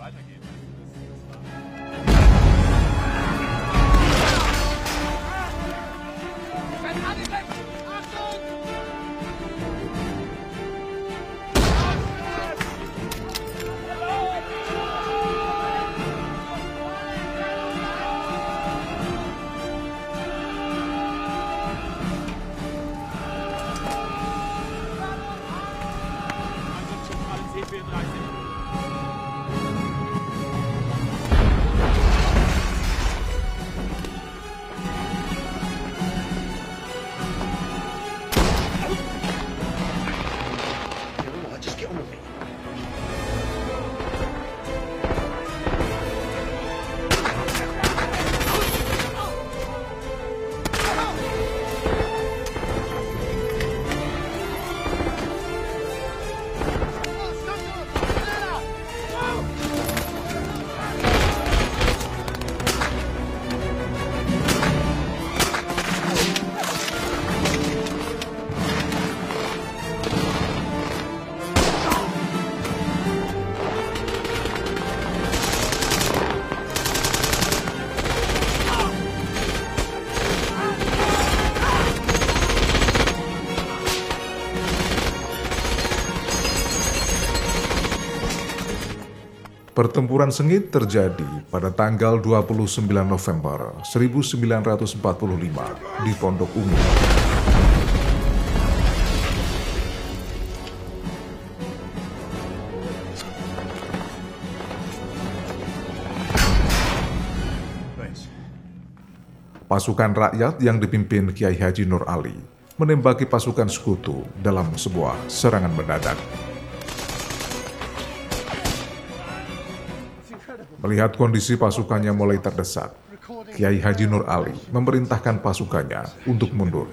weitergehen. Pertempuran sengit terjadi pada tanggal 29 November 1945 di Pondok Ungu. Pasukan rakyat yang dipimpin Kiai Haji Nur Ali menembaki pasukan sekutu dalam sebuah serangan mendadak. Melihat kondisi pasukannya mulai terdesak, Kiai Haji Nur Ali memerintahkan pasukannya untuk mundur.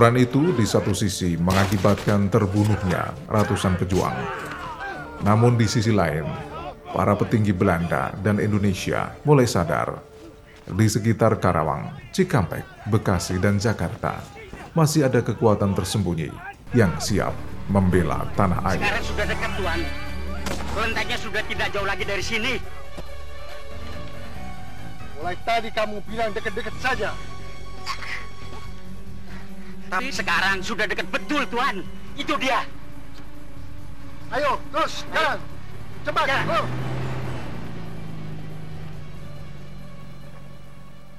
Pertempuran itu di satu sisi mengakibatkan terbunuhnya ratusan pejuang. Namun di sisi lain, para petinggi Belanda dan Indonesia mulai sadar di sekitar Karawang, Cikampek, Bekasi, dan Jakarta masih ada kekuatan tersembunyi yang siap membela tanah air. Sekarang sudah dekat, Tuan. Kelentengnya sudah tidak jauh lagi dari sini. Mulai tadi kamu bilang dekat-dekat saja. Tapi sekarang sudah dekat betul, Tuan. Itu dia. Ayo, terus, jalan. Cepat, Jalan. go.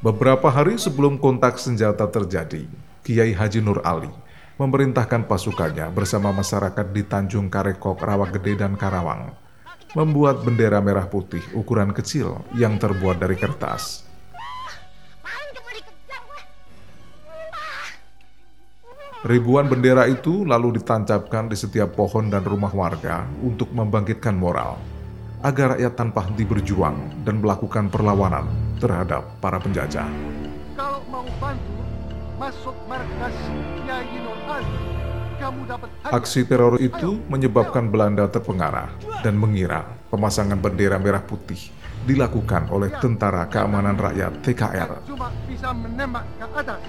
Beberapa hari sebelum kontak senjata terjadi, Kiai Haji Nur Ali memerintahkan pasukannya bersama masyarakat di Tanjung Karekok, Rawagede, dan Karawang membuat bendera merah putih ukuran kecil yang terbuat dari kertas. Ribuan bendera itu lalu ditancapkan di setiap pohon dan rumah warga untuk membangkitkan moral agar rakyat tanpa henti berjuang dan melakukan perlawanan terhadap para penjajah. Kalau mau bantu, masuk markas Kiai Nur Ali. Aksi teror itu menyebabkan Belanda terpengaruh dan mengira pemasangan bendera merah putih dilakukan oleh Tentara Keamanan Rakyat TKR. Cuma bisa menembak ke atas.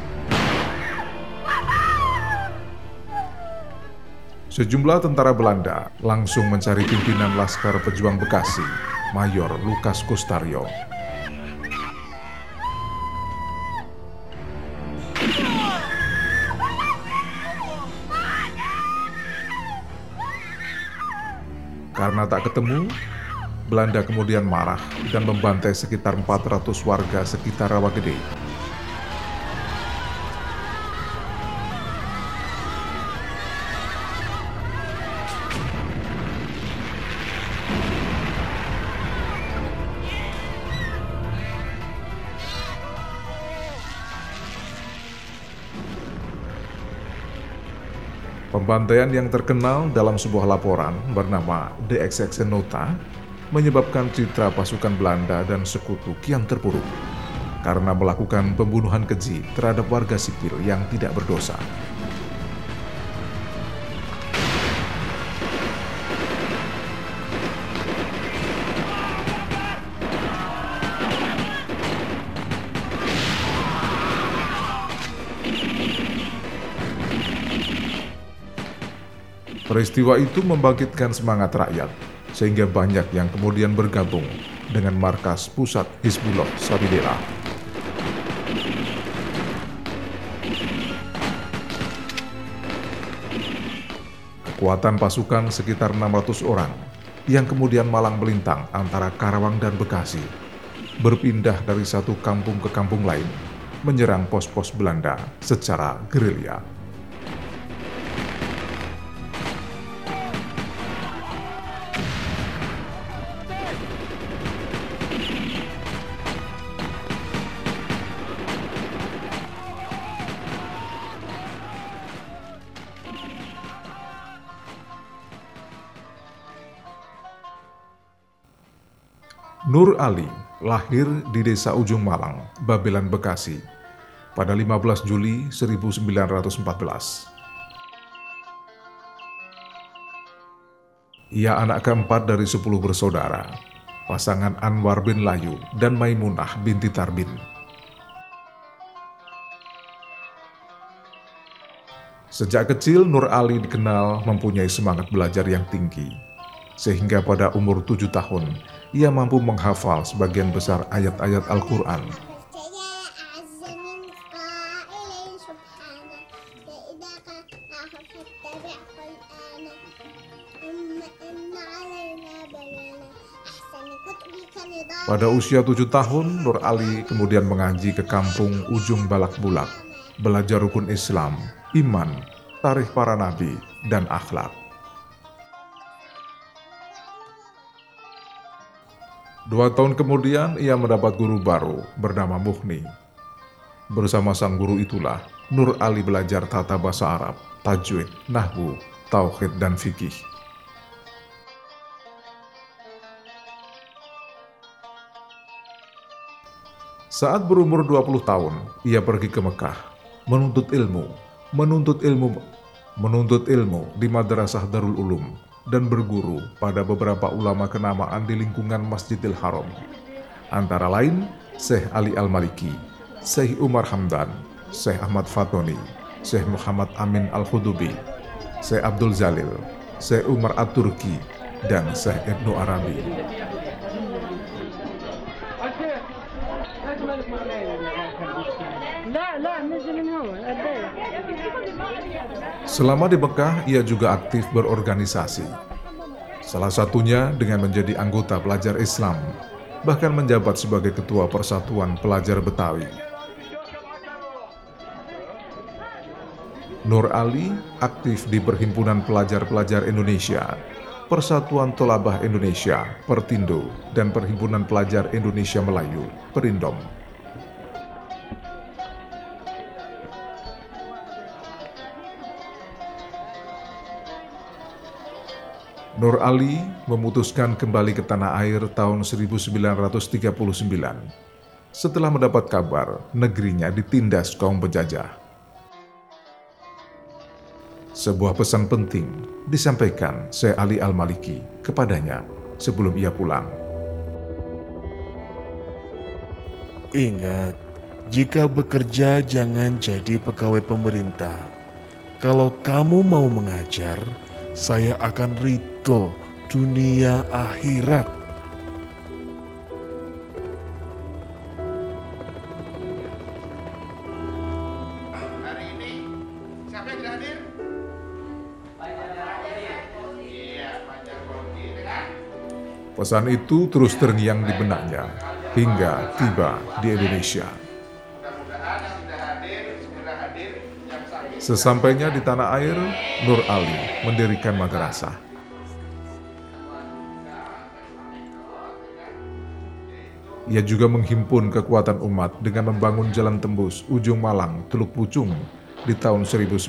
Sejumlah tentara Belanda langsung mencari pimpinan Laskar Pejuang Bekasi, Mayor Lukas Kustario. Karena tak ketemu, Belanda kemudian marah dan membantai sekitar 400 warga sekitar Rawagede. Pembantaian yang terkenal dalam sebuah laporan bernama The Nota menyebabkan citra pasukan Belanda dan sekutu kian terpuruk. karena melakukan pembunuhan keji terhadap warga sipil yang tidak berdosa. Peristiwa itu membangkitkan semangat rakyat, sehingga banyak yang kemudian bergabung dengan markas pusat Hizbullah Sabilillah. Kekuatan pasukan sekitar 600 orang yang kemudian malang melintang antara Karawang dan Bekasi, berpindah dari satu kampung ke kampung lain, menyerang pos-pos Belanda secara gerilya. Nur Ali lahir di desa Ujung Malang, Babelan, Bekasi, pada 15 Juli 1914. Ia anak keempat dari sepuluh bersaudara, pasangan Anwar bin Layu dan Maimunah binti Tarbin. Sejak kecil Nur Ali dikenal mempunyai semangat belajar yang tinggi, sehingga pada umur tujuh tahun ia mampu menghafal sebagian besar ayat-ayat Al-Quran. Pada usia tujuh tahun, Nur Ali kemudian mengaji ke kampung Ujung Balak Bulak, belajar rukun Islam, iman, tarikh para nabi, dan akhlak. Dua tahun kemudian ia mendapat guru baru bernama Muhni. Bersama sang guru itulah Nur Ali belajar tata bahasa Arab, tajwid, nahwu, tauhid, dan fikih. Saat berumur 20 tahun, ia pergi ke Mekah, menuntut ilmu, menuntut ilmu, menuntut ilmu di Madrasah Darul Ulum dan berguru pada beberapa ulama kenamaan di lingkungan Masjidil Haram. Antara lain, Syekh Ali Al-Maliki, Syekh Umar Hamdan, Syekh Ahmad Fatoni, Syekh Muhammad Amin Al-Khudubi, Syekh Abdul Zalil, Syekh Umar At-Turki, dan Syekh Ibnu Arabi. Selama di Mekah, ia juga aktif berorganisasi. Salah satunya dengan menjadi anggota pelajar Islam, bahkan menjabat sebagai ketua Persatuan Pelajar Betawi. Nur Ali aktif di Perhimpunan Pelajar-Pelajar Indonesia, Persatuan Tolabah Indonesia, Pertindo, dan Perhimpunan Pelajar Indonesia Melayu, Perindom. Nur Ali memutuskan kembali ke tanah air tahun 1939 setelah mendapat kabar negerinya ditindas kaum penjajah. Sebuah pesan penting disampaikan Syekh Ali Al-Maliki kepadanya sebelum ia pulang. Ingat, jika bekerja jangan jadi pegawai pemerintah. Kalau kamu mau mengajar, saya akan ridho dunia akhirat. Hari ini siapa yang tidak hadir? Iya, Kondi, kan? Pesan itu terus terngiang di benaknya hingga tiba di Indonesia. Mudah-mudahan yang tidak hadir segera hadir yang sakit. Sesampainya di tanah air, Nur Ali mendirikan madrasah. Ia juga menghimpun kekuatan umat dengan membangun jalan tembus Ujung Malang, Teluk Pucung di tahun 1941.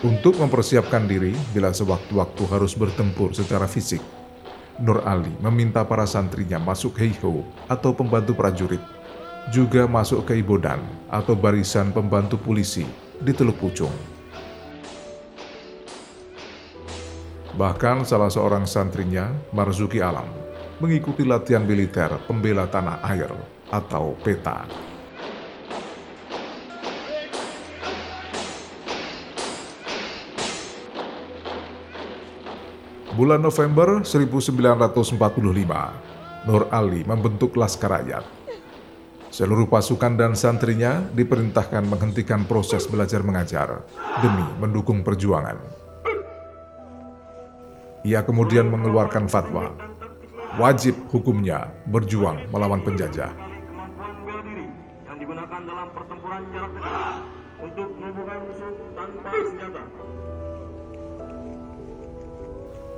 Untuk mempersiapkan diri bila sewaktu-waktu harus bertempur secara fisik, Nur Ali meminta para santrinya masuk heiho atau pembantu prajurit, juga masuk ke ibodan atau barisan pembantu polisi di Teluk Pucung. Bahkan salah seorang santrinya, Marzuki Alam, mengikuti latihan militer pembela tanah air atau PETA. Bulan November 1945, Nur Ali membentuk Laskar Rakyat. Seluruh pasukan dan santrinya diperintahkan menghentikan proses belajar mengajar demi mendukung perjuangan. Ia kemudian mengeluarkan fatwa wajib hukumnya berjuang melawan penjajah.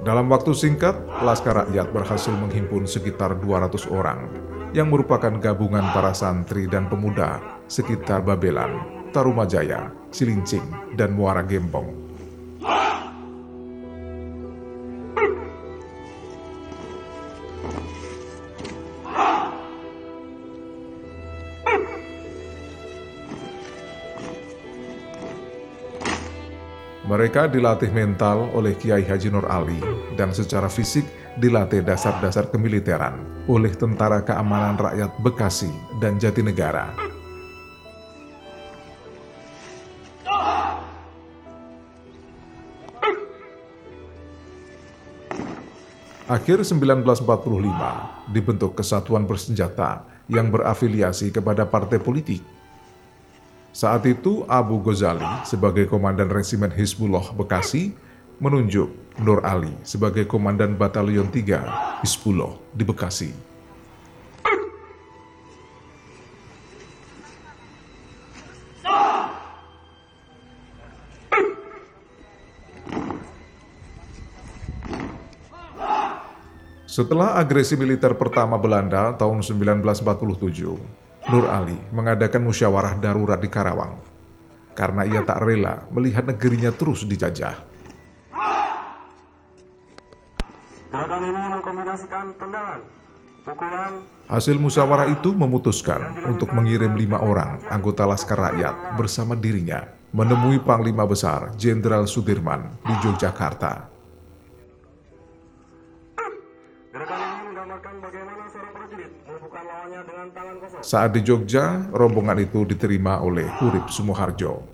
Dalam waktu singkat, Laskar Rakyat berhasil menghimpun sekitar 200 orang yang merupakan gabungan para santri dan pemuda sekitar Babelan, Tarumajaya, Cilincing, dan Muara Gembong. Mereka dilatih mental oleh Kiai Haji Nur Ali dan secara fisik dilatih dasar-dasar kemiliteran oleh Tentara Keamanan Rakyat Bekasi dan Jatinegara. Akhir 1945 dibentuk kesatuan bersenjata yang berafiliasi kepada partai politik saat itu Abu Ghazali sebagai komandan resimen Hizbullah Bekasi menunjuk Nur Ali sebagai komandan batalion 3 Hizbullah di Bekasi. Setelah agresi militer pertama Belanda tahun 1947, Nur Ali mengadakan musyawarah darurat di Karawang karena ia tak rela melihat negerinya terus dijajah. Hasil musyawarah itu memutuskan untuk mengirim lima orang anggota Laskar Rakyat bersama dirinya menemui Panglima Besar Jenderal Sudirman di Yogyakarta. Saat di Jogja, rombongan itu diterima oleh Hurip Sumoharjo.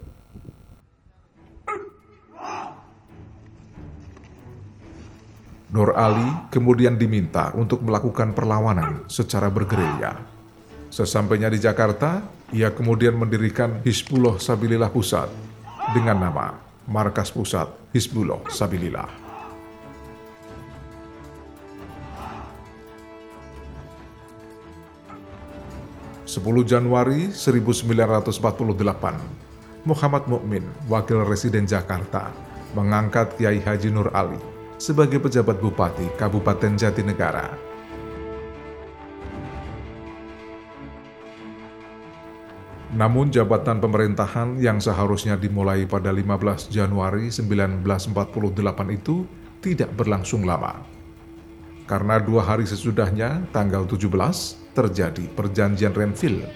Nur Ali kemudian diminta untuk melakukan perlawanan secara bergerilya. Sesampainya di Jakarta, ia kemudian mendirikan Hizbullah Sabilillah Pusat dengan nama Markas Pusat Hizbullah Sabilillah. 10 Januari 1948, Muhammad Mukmin, wakil residen Jakarta, mengangkat Kiai Haji Nur Ali sebagai pejabat bupati Kabupaten Jatinegara. Namun jabatan pemerintahan yang seharusnya dimulai pada 15 Januari 1948 itu tidak berlangsung lama. Karena dua hari sesudahnya, tanggal 17, terjadi perjanjian Renville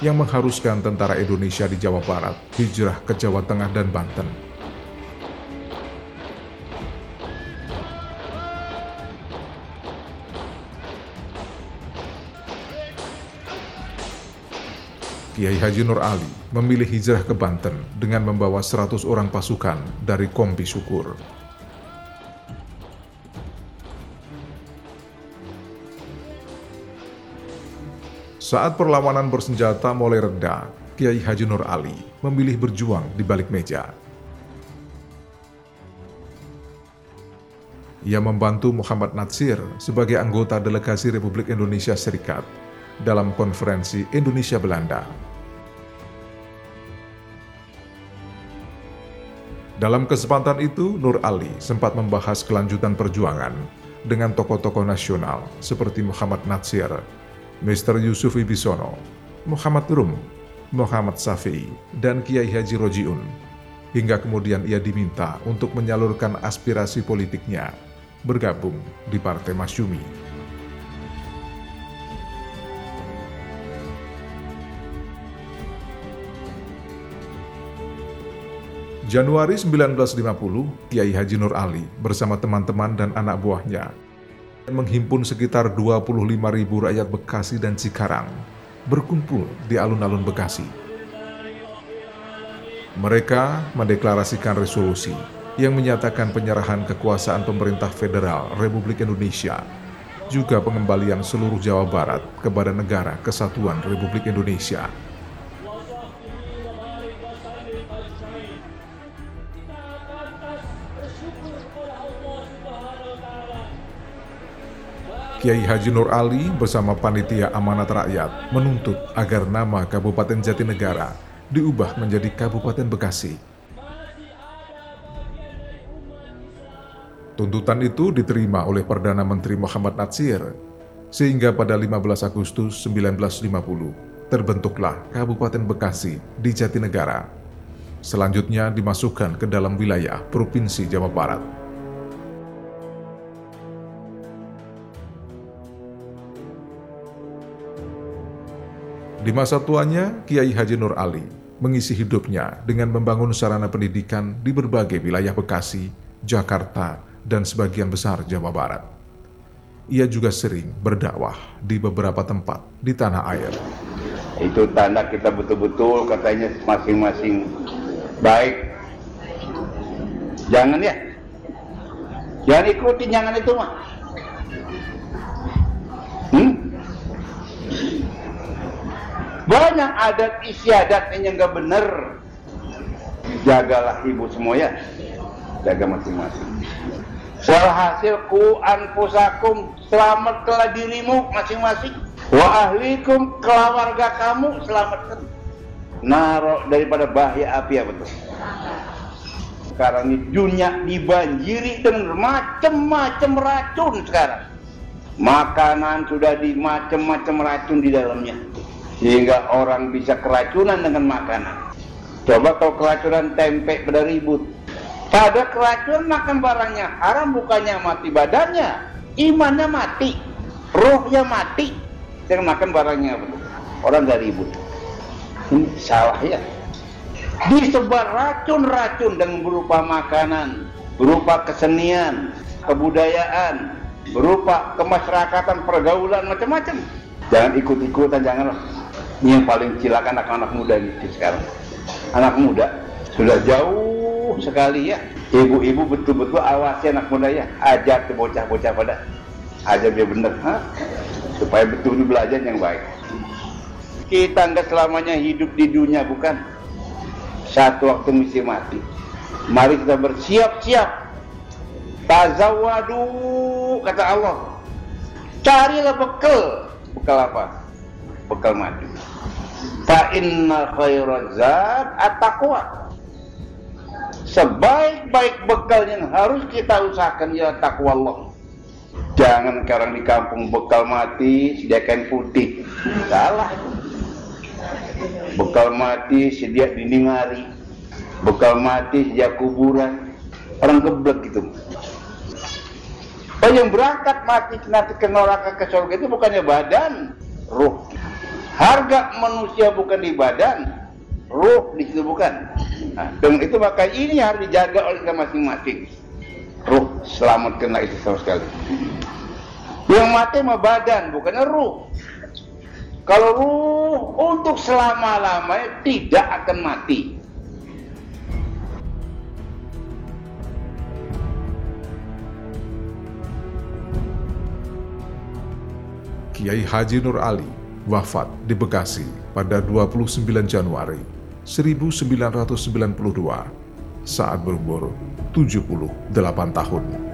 yang mengharuskan tentara Indonesia di Jawa Barat hijrah ke Jawa Tengah dan Banten. Kiai Haji Nur Ali memilih hijrah ke Banten dengan membawa 100 orang pasukan dari Kompi Syukur. Saat perlawanan bersenjata mulai reda, Kiai Haji Nur Ali memilih berjuang di balik meja. Ia membantu Muhammad Natsir sebagai anggota delegasi Republik Indonesia Serikat dalam konferensi Indonesia Dalam kesempatan itu, Nur Ali sempat membahas kelanjutan perjuangan dengan tokoh-tokoh nasional seperti Muhammad Natsir, Mr. Yusuf Ibisono, Muhammad Rum, Muhammad Safi, dan Kiai Haji Rojiun. hingga kemudian ia diminta untuk menyalurkan aspirasi politiknya, bergabung di Partai Masyumi. Januari 1950, Kiai Haji Nur Ali bersama teman-teman dan anak buahnya menghimpun sekitar 25 ribu rakyat Bekasi dan Cikarang berkumpul di alun-alun Bekasi. Mereka mendeklarasikan resolusi yang menyatakan penyerahan kekuasaan pemerintah federal Republik Indonesia juga pengembalian seluruh Jawa Barat kepada negara kesatuan Republik Indonesia Kiai Haji Nur Ali bersama panitia amanat rakyat menuntut agar nama Kabupaten Jatinegara diubah menjadi Kabupaten Bekasi. Tuntutan itu diterima oleh Perdana Menteri Muhammad Natsir, sehingga pada 15 Agustus 1950 terbentuklah Kabupaten Bekasi di Jatinegara. Selanjutnya dimasukkan ke dalam wilayah Provinsi Jawa Barat. Di masa tuanya, Kiai Haji Nur Ali mengisi hidupnya dengan membangun sarana pendidikan di berbagai wilayah Bekasi, Jakarta, dan sebagian besar Jawa Barat. Ia juga sering berdakwah di beberapa tempat di tanah air. Itu tanda kita betul-betul katanya masing-masing baik. Jangan ya. Jangan ikutin jangan itu mah. Hmm? Banyak adat istiadat yang nggak bener. Jagalah ibu semua ya. Jaga masing-masing. Walhasil ku anfusakum selamatkanlah dirimu masing-masing. Wa ahlikum keluarga kamu selamatkan. Naro daripada bahaya api apa tuh? Sekarang ini dunia dibanjiri dengan macam-macam racun sekarang. Makanan sudah di macam-macam racun di dalamnya sehingga orang bisa keracunan dengan makanan. Coba kalau keracunan tempe pada ribut. Pada keracunan makan barangnya haram bukannya mati badannya, imannya mati, rohnya mati dengan makan barangnya orang gak ribut. Ini salah ya. Disebar racun-racun dengan berupa makanan, berupa kesenian, kebudayaan, berupa kemasyarakatan, pergaulan macam-macam. Jangan ikut-ikutan, jangan ini yang paling cilaka anak-anak muda gitu sekarang. Anak muda sudah jauh sekali ya. Ibu-ibu betul-betul awasi anak muda ya. Ajar ke bocah-bocah pada. Ajar dia bener. Ha? Supaya betul-betul belajar yang baik. Kita enggak selamanya hidup di dunia bukan. Satu waktu mesti mati. Mari kita bersiap-siap. Tazawadu kata Allah. Carilah bekal. Bekal apa? Bekal mati. Fa inna khairazat at-taqwa. Sebaik-baik bekal yang harus kita usahakan ya takwa Allah. Jangan sekarang di kampung bekal mati sediakan putih. Salah. Bekal mati sedia dinding hari. Bekal mati sedia kuburan. Orang geblek gitu. Oh yang berangkat mati nanti ke neraka ke surga itu bukannya badan, ruh. Harga manusia bukan di badan, ruh di situ bukan. Nah, dengan itu maka ini harus dijaga oleh kita masing-masing. Ruh selamatkanlah itu sama sekali. Yang mati mah badan, bukannya ruh. Kalau ruh untuk selama-lamanya tidak akan mati. Kiai Haji Nur Ali wafat di Bekasi pada 29 Januari 1992 saat berumur 78 tahun.